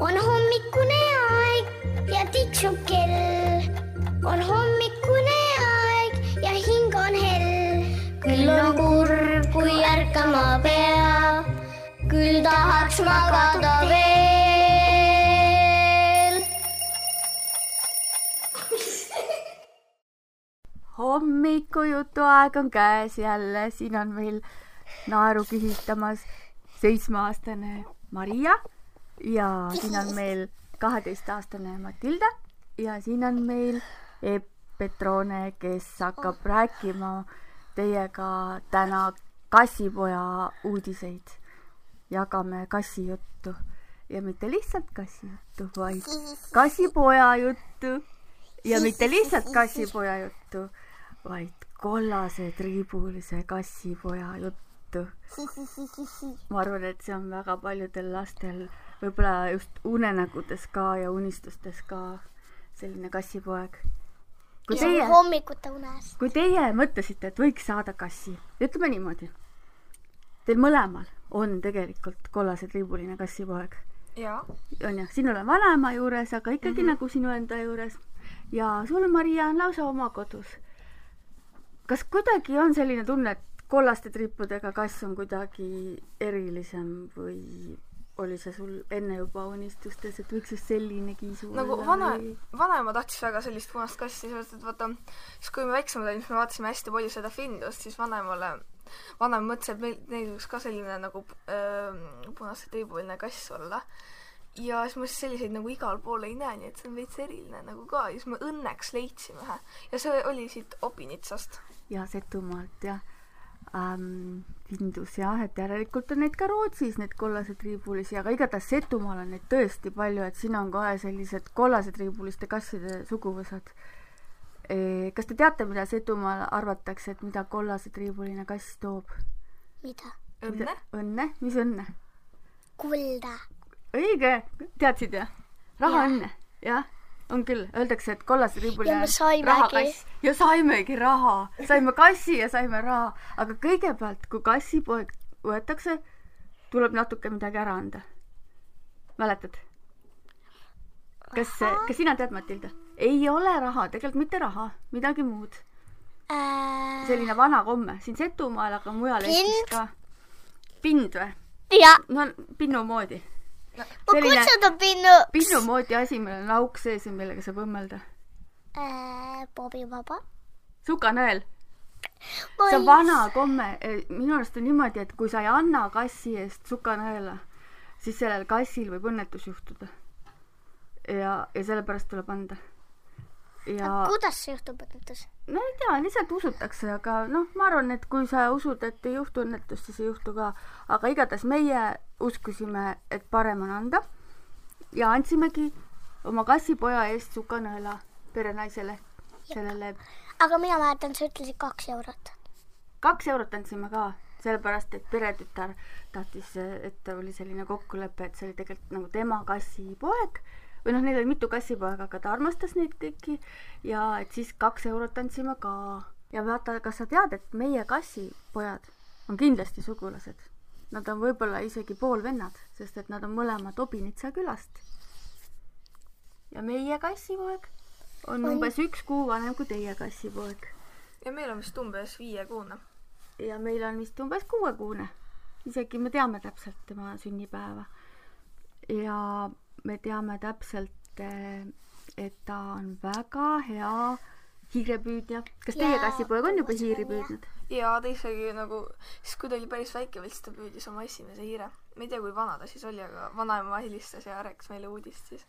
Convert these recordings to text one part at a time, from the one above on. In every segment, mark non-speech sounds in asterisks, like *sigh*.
on hommikune aeg ja tiksub kell. on hommikune aeg ja hing on hell. küll on kurb, kui ärkama pea, küll tahaks magada veel. *laughs* hommikujutu aeg on käes jälle, siin on meil naeru kihitamas seitsmeaastane Maria ja *laughs* siin on meil kaheteistaastane Matilda ja siin on meil Epp Petrone, kes hakkab rääkima teiega täna kassipoja uudiseid. jagame kassijuttu ja mitte lihtsalt kassijuttu, vaid *laughs* kassipoja juttu ja mitte lihtsalt *laughs* kassipoja juttu, vaid kollase triibulise kassipoja juttu. *laughs* ma arvan, et see on väga paljudel lastel võib-olla just unenägudes ka ja unistustes ka selline kassipoeg. kui teie, hommikute unes. kui teie mõtlesite, et võiks saada kassi, ütleme niimoodi, teil mõlemal on tegelikult kollase-triibuline kassipoeg, jaa, on ju, sinul on vanaema juures, aga ikkagi mm -hmm. nagu sinu enda juures ja sul, Maria, on lausa oma kodus. kas kuidagi on selline tunne, et kollaste triipudega kass on kuidagi erilisem või oli see sul enne juba unistustes, et võiks just selline kiisu nagu olla vana või-, vanaema tahtis väga sellist punast kassi, sellepärast et vaata, siis kui me väiksemad olime, siis me vaatasime hästi palju seda Findust, siis vanaemale, vanaema mõtles, et meil, neil võiks ka selline nagu äh, punase triibuline kass olla. ja siis ma siis selliseid nagu igal pool ei näe, nii et see on veits eriline nagu ka ja siis me õnneks leidsime ühe ja see oli siit Opinitsast. ja Setumaalt jah ähm,. Findus jah, et järelikult on neid ka Rootsis, neid kollasetriibulisi, aga igatahes Setumaal on neid tõesti palju, et siin on kohe sellised kollasetriibuliste kasside suguvõsad. kas te teate, mida Setumaal arvatakse, et mida kollasetriibuline kass toob? mida? õnne? õnne, mis õnne? kulda. õige, teadsid jah? rahaõnne, jah, on küll, öeldakse, et kollasetriibuline Ja me saimegi. rahakass ja saimegi raha, saime kassi ja saime raha, aga kõigepealt, kui kassipoeg võetakse, tuleb natuke midagi ära anda. mäletad? kas, kas sina tead, Matilda? ei ole raha, tegelikult mitte raha, midagi muud. Äh, selline vana komme siin Setumaal, aga mujal? Eestis ka. pind või? no pinnu moodi. Ma Selline- kutsun pinnuks. pinnu moodi asi, millel on auk sees ja millega saab õmmelda. äh,. Bobi Vaba. sukanõel, see on vana komme, minu arust on niimoodi, et kui sa ei anna kassi eest sukanõela, siis sellel kassil võib õnnetus juhtuda. ja, ja sellepärast tuleb anda. Ja kuidas see juhtub õnnetus? no ei tea, lihtsalt usutakse, aga noh, ma arvan, et kui sa usud, et ei juhtu õnnetust, siis ei juhtu ka. aga igatahes meie uskusime, et parem on anda ja andsimegi oma kassipoja eest sukanõela perenaisele, sellele aga mina mäletan, sa ütlesid kaks eurot. kaks eurot andsime ka, sellepärast et peretütar tahtis, et oli selline kokkulepe, et see oli tegelikult nagu tema kassipoeg või noh, neil oli mitu kassipoega, aga ta armastas neid kõiki ja et siis kaks eurot andsime ka. ja vaata, kas sa tead, et meie kassipojad on kindlasti sugulased. Nad on võib-olla isegi poolvennad, sest et nad on mõlemad Obinitsa külast. ja meie kassipoeg on, on umbes üks kuu vanem kui teie kassipoeg ja meil on vist umbes viiekuune. ja meil on vist umbes kuuekuune. isegi me teame täpselt tema sünnipäeva. ja me teame täpselt, et ta on väga hea hiirepüüdja. kas teie Jaa, kassipoeg on juba hiiri püüdnud? ja ta isegi nagu, siis kui ta oli päris väike veel, siis ta püüdis oma esimese hiire. ma ei tea, kui vana ta siis oli, aga vanaema helistas ja rääkis meile uudist siis.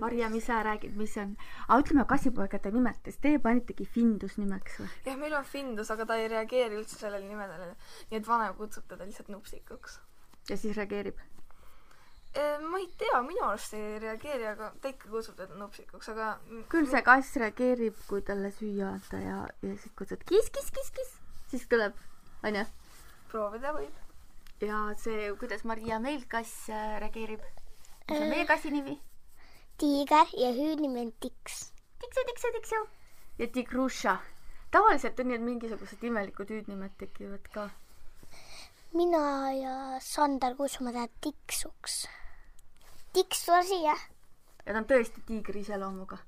Marja, mis sa räägid, mis on? aga ütleme kassipoegade nimetes, teie panitegi Findus nimeks või? jah, meil on Findus, aga ta ei reageeri üldse sellele nimedele. nii et vanem kutsub teda lihtsalt nupsikuks. ja siis reageerib. Ma ei tea, minu arust ei reageeri, aga ta ikka kutsub teda nupsikuks, aga küll see kass reageerib, kui talle süüa anda ja, ja siis kutsud kiss, kiss, kiss, kiss, siis tuleb, onju. proovida võib. ja see, kuidas Maria meil kass äh, reageerib? mis on meie kassi nimi? tiiger ja hüüdnimi on Tiks. tiksu, tiksu, tiksu. ja Tigruša. tavaliselt on nii, et mingisugused imelikud hüüdnimed tekivad ka. mina ja Sander kutsume teda Tiksuks. Tiks tule siia. ja ta on tõesti tiigri iseloomuga.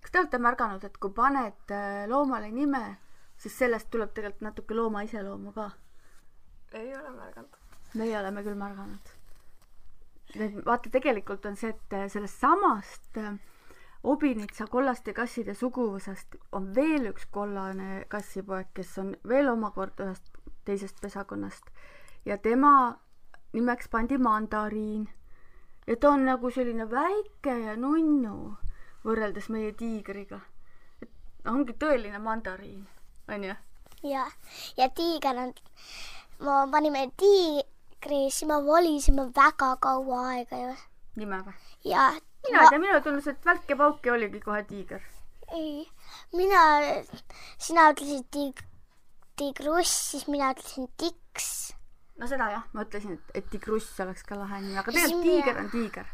kas te olete märganud, et kui paned äh, loomale nime, siis sellest tuleb tegelikult natuke looma iseloomu ka? ei ole märganud. meie oleme küll märganud. vaata, tegelikult on see, et äh, sellest samast äh, Obinitsa kollaste kasside suguvõsast on veel üks kollane kassipoeg, kes on veel omakorda ühest teisest pesakonnast ja tema nimeks pandi mandariin. Ja ta on nagu selline väike ja nunnu võrreldes meie tiigriga. et ongi tõeline mandariin, onju. ja, ja tiiger on, ma panime tiigri, siis me volisime väga kaua aega ju. nime või? ja mina ei tea, minule tundus, et Välk ja Pauk ja oligi kohe tiiger. ei, mina, sina ütlesid tiig-, tiigruss, siis mina ütlesin tiks. No seda jah, ma ütlesin, et, et Tigruss oleks ka lahe nimi, aga tegelikult tiiger on tiiger.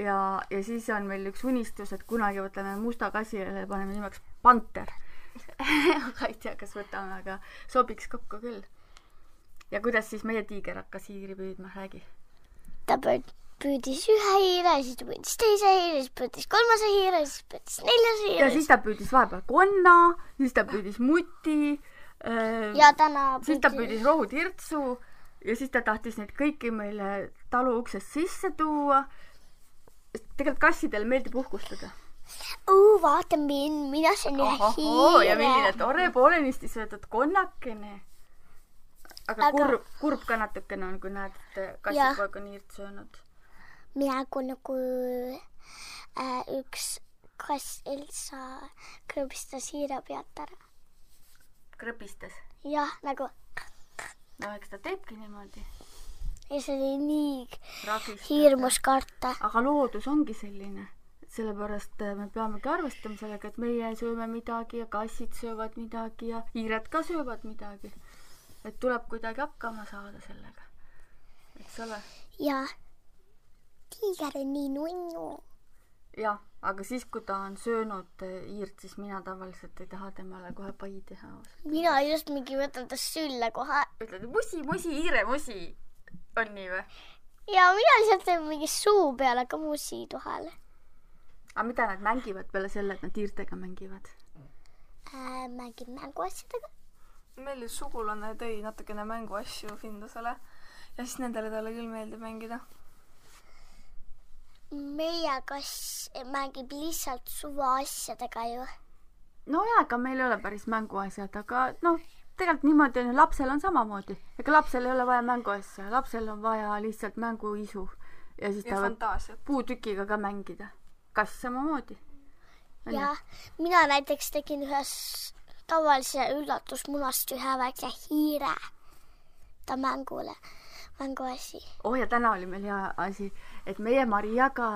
ja, ja siis on meil üks unistus, et kunagi võtame musta kassile ja paneme nimeks Panter. *laughs* aga ei tea, kas võtame, aga sobiks kokku küll. ja kuidas siis meie tiiger hakkas hiiri püüdma, räägi. ta püüd- püüdis ühe hiire, siis ta püüdis teise hiire, siis püüdis kolmase hiire, siis püüdis neljase ja hiire. siis ta püüdis vahepeal konna, siis ta püüdis muti äh,, ja täna siis ta püüdis rohutirtsu ja siis ta tahtis neid kõiki meile talu uksest sisse tuua. tegelikult kassidele meeldib uhkustada. oo, vaata mind, mina söön ühe ohoo, ja milline hiire. tore poolenisti söödud konnakene. aga kurb, kurb ka natukene on, kui näed, et kassipoeg on hiirt söönud. mina kui nagu äh, üks kass Elsa krõbistas hiire pealt ära. krõbistas. jah, nagu no eks ta teebki niimoodi. ja see oli nii ragistab. hirmus karta. aga loodus ongi selline, sellepärast äh, me peamegi arvestama sellega, et meie sööme midagi ja kassid söövad midagi ja hiired ka söövad midagi. et tuleb kuidagi hakkama saada sellega, eks ole. ja tiiger on nii nunnu. jah, aga siis, kui ta on söönud äh, hiirt, siis mina tavaliselt ei taha temale kohe pai teha. mina just mingi võtan ta sülle kohe ütled musi, musi, hiire musi. on nii või? ja mina lihtsalt teen mingi suu peale ka musi tuhale aga mida nad mängivad peale selle, et nad hiirtega mängivad? äh,. mängin mänguasjadega. meil üks sugulane tõi natukene mänguasju Findusele ja siis nendele talle küll meeldib mängida. Meie kass mängib lihtsalt suvaasjadega ju. nojah, ega meil ei ole päris mänguasjad, aga noh, tegelikult niimoodi on ju, lapsel on samamoodi. ega lapsel ei ole vaja mänguasja, lapsel on vaja lihtsalt mänguisu ja siis ja ta võib puutükiga ka mängida. kass samamoodi. ja mina näiteks tegin ühes tavalise üllatusmunast ühe väikse hiire ta mängule, mänguasi. oh ja täna oli meil hea asi, et meie Mariaga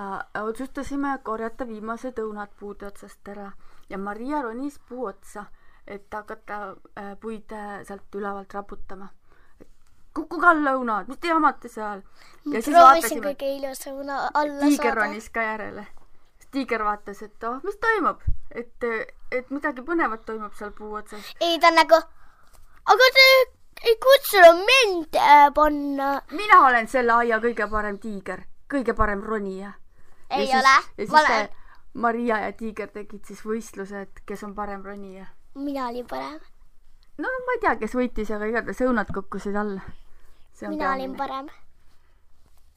otsustasime korjata viimased õunad puude otsast ära ja Maria ronis puu otsa, et hakata äh, puid äh, sealt ülevalt raputama. kukkuge alla õunad, mis te jamate seal? ja siis vaatasime, kõige ilusama alla tiiger saada. ronis ka järele. tiiger vaatas, et oh, mis toimub, et, et midagi põnevat toimub seal puu otsas. ei, ta nagu, aga te ei kutsunud mind äh, panna. mina olen selle aia kõige parem tiiger, kõige parem ronija. ei ja ole ma olen, Maria ja Tiiger tegid siis võistluse, et kes on parem ronija. mina olin parem, no ma ei tea, kes võitis, aga igatahes õunad kukkusid alla. mina olin. parem.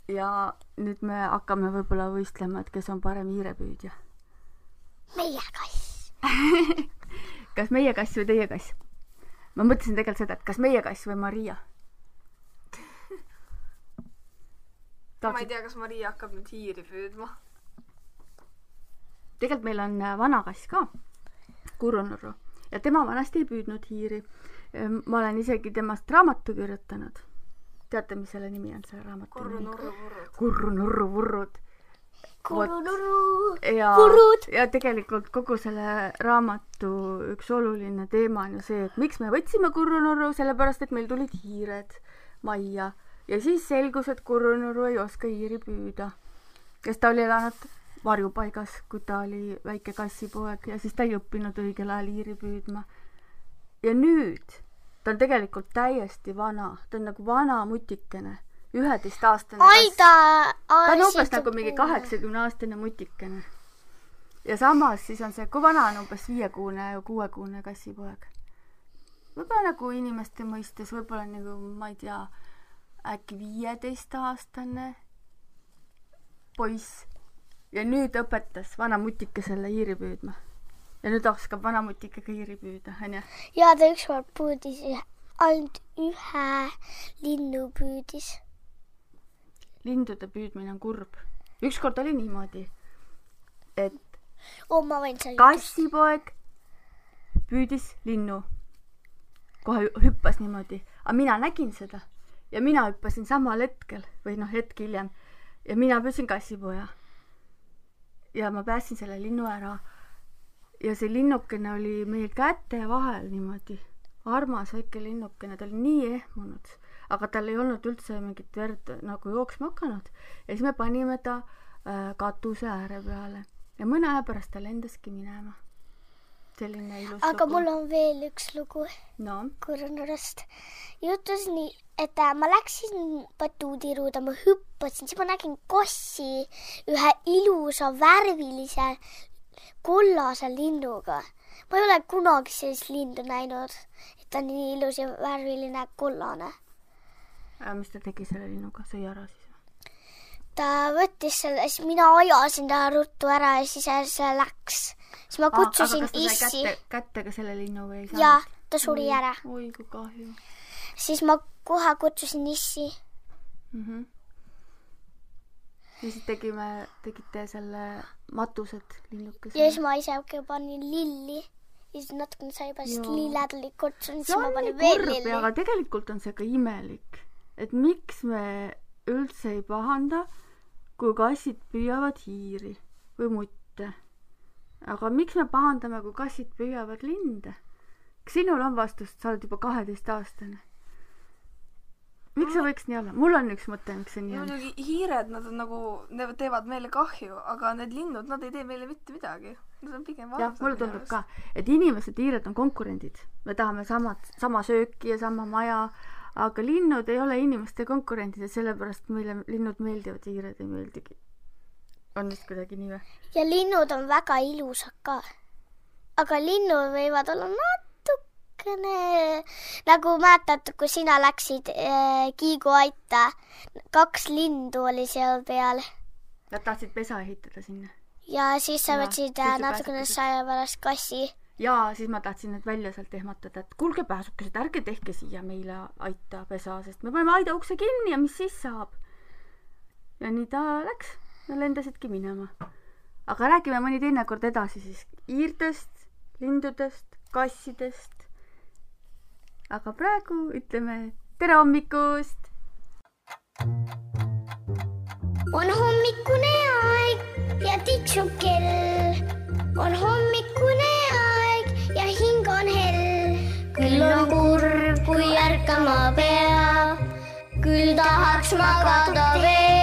ja nüüd me hakkame võib-olla võistlema, et kes on parem hiirepüüdja. meie kass. *laughs* kas meie kass või teie kass? Ma mõtlesin tegelikult seda, et kas meie kass või Maria. *laughs* ma ei tea, kas Maria hakkab nüüd hiiri püüdma. tegelikult meil on äh, vana kass ka, Kurunurru, ja tema vanasti ei püüdnud hiiri. ma olen isegi temast raamatu kirjutanud. teate, mis selle nimi on, selle raamatu kurru nimi? Ja ja tegelikult kogu selle raamatu üks oluline teema on ju see, et miks me võtsime Kurrunurru, sellepärast et meil tulid hiired majja. Ja siis selgus, et Kurrunurru ei oska hiiri püüda. sest ta oli elanud varjupaigas, kui ta oli väike kassipoeg ja siis ta ei õppinud õigel ajal hiiri püüdma. ja nüüd ta on tegelikult täiesti vana, ta on nagu vana mutikene üheteistaastane ai ta. ta on umbes nagu mingi. kaheksakümne aastane mutikene. ja samas siis on see, kui vana on umbes viiekuune kuuekuune kassipoeg? võib-olla nagu inimeste mõistes võib-olla nagu ma ei tea, äkki viieteistaastane poiss ja nüüd õpetas vana mutikesele hiiri püüdma. ja nüüd oskab vana mutike ka hiiri püüda, onju. ja ta ükskord püüdis ainult ühe linnu püüdis. Lindude püüdmine on kurb. ükskord oli niimoodi, et selle. kassipoeg püüdis linnu. kohe hüppas niimoodi, aga mina nägin seda ja mina hüppasin samal hetkel või noh, hetk hiljem ja mina püüdsin kassipoja. ja ma päästsin selle linnu ära. ja see linnukene oli meie käte vahel niimoodi, armas väike linnukene, ta oli nii ehmunud, aga tal ei olnud üldse mingit verd nagu jooksma hakanud ja siis me panime ta äh, katuse ääre peale ja mõne aja pärast ta lendaski minema. selline ilus aga lugu. mul on veel üks lugu no Kurnurast. juhtus nii, et äh, ma läksin batuudiruuda, ma hüppasin, siis ma nägin kossi ühe ilusa värvilise kollase linnuga. ma ei ole kunagi sellist lindu näinud, et ta on nii ilus ja värviline kollane. Aga mis ta tegi selle linnuga, sõi ära siis või? ta võttis selle, siis mina ajasin ta ruttu ära ja siis see läks. siis ma kutsusin sai issi kätte, kätte ka selle linnu või ei saanud? ja ta suri ära. oi kui kahju siis ma kohe kutsusin issi mm. -hmm. ja siis tegime, tegite selle matused linnukesele. ja siis ma ise ka panin lilli ja siis natukene sai juba, sest Jaa. lilled olid kutsunud, siis ma panin veel lilli. aga tegelikult on see ka imelik, et miks me üldse ei pahanda, kui kassid püüavad hiiri või mutte. aga miks me pahandame, kui kassid püüavad linde? kas sinul on vastust, sa oled juba kaheteistaastane? miks see võiks nii olla? mul on üks mõte, miks see nii on. muidugi hiired, nad on nagu, need teevad meile kahju, aga need linnud, nad ei tee meile mitte midagi. Nad on pigem jah, mulle tundub ka, et inimesed, hiired on konkurendid. me tahame samat, sama sööki ja sama maja, aga linnud ei ole inimeste konkurendid ja sellepärast meile linnud meeldivad, hiired ei meeldigi. on vist kuidagi nii või? ja linnud on väga ilusad ka. aga linnud võivad olla natukene nagu mäletad, kui sina läksid äh, Kiigu aita, kaks lindu oli seal peal Nad tahtsid pesa ehitada sinna. ja siis sa võtsid äh, natukene saja pärast kassi ja siis ma tahtsin need välja sealt ehmatada, et kuulge, pääsukesed, ärge tehke siia meile aita pesa, sest me paneme aida ukse kinni ja mis siis saab. ja nii ta läks, nad lendasidki minema. aga räägime mõni teine kord edasi siis hiirtest, lindudest, kassidest. aga praegu ütleme tere hommikust. on hommikune aeg ja tiksub kell. on hommikune ärkama pea, küll tahaks magada veel.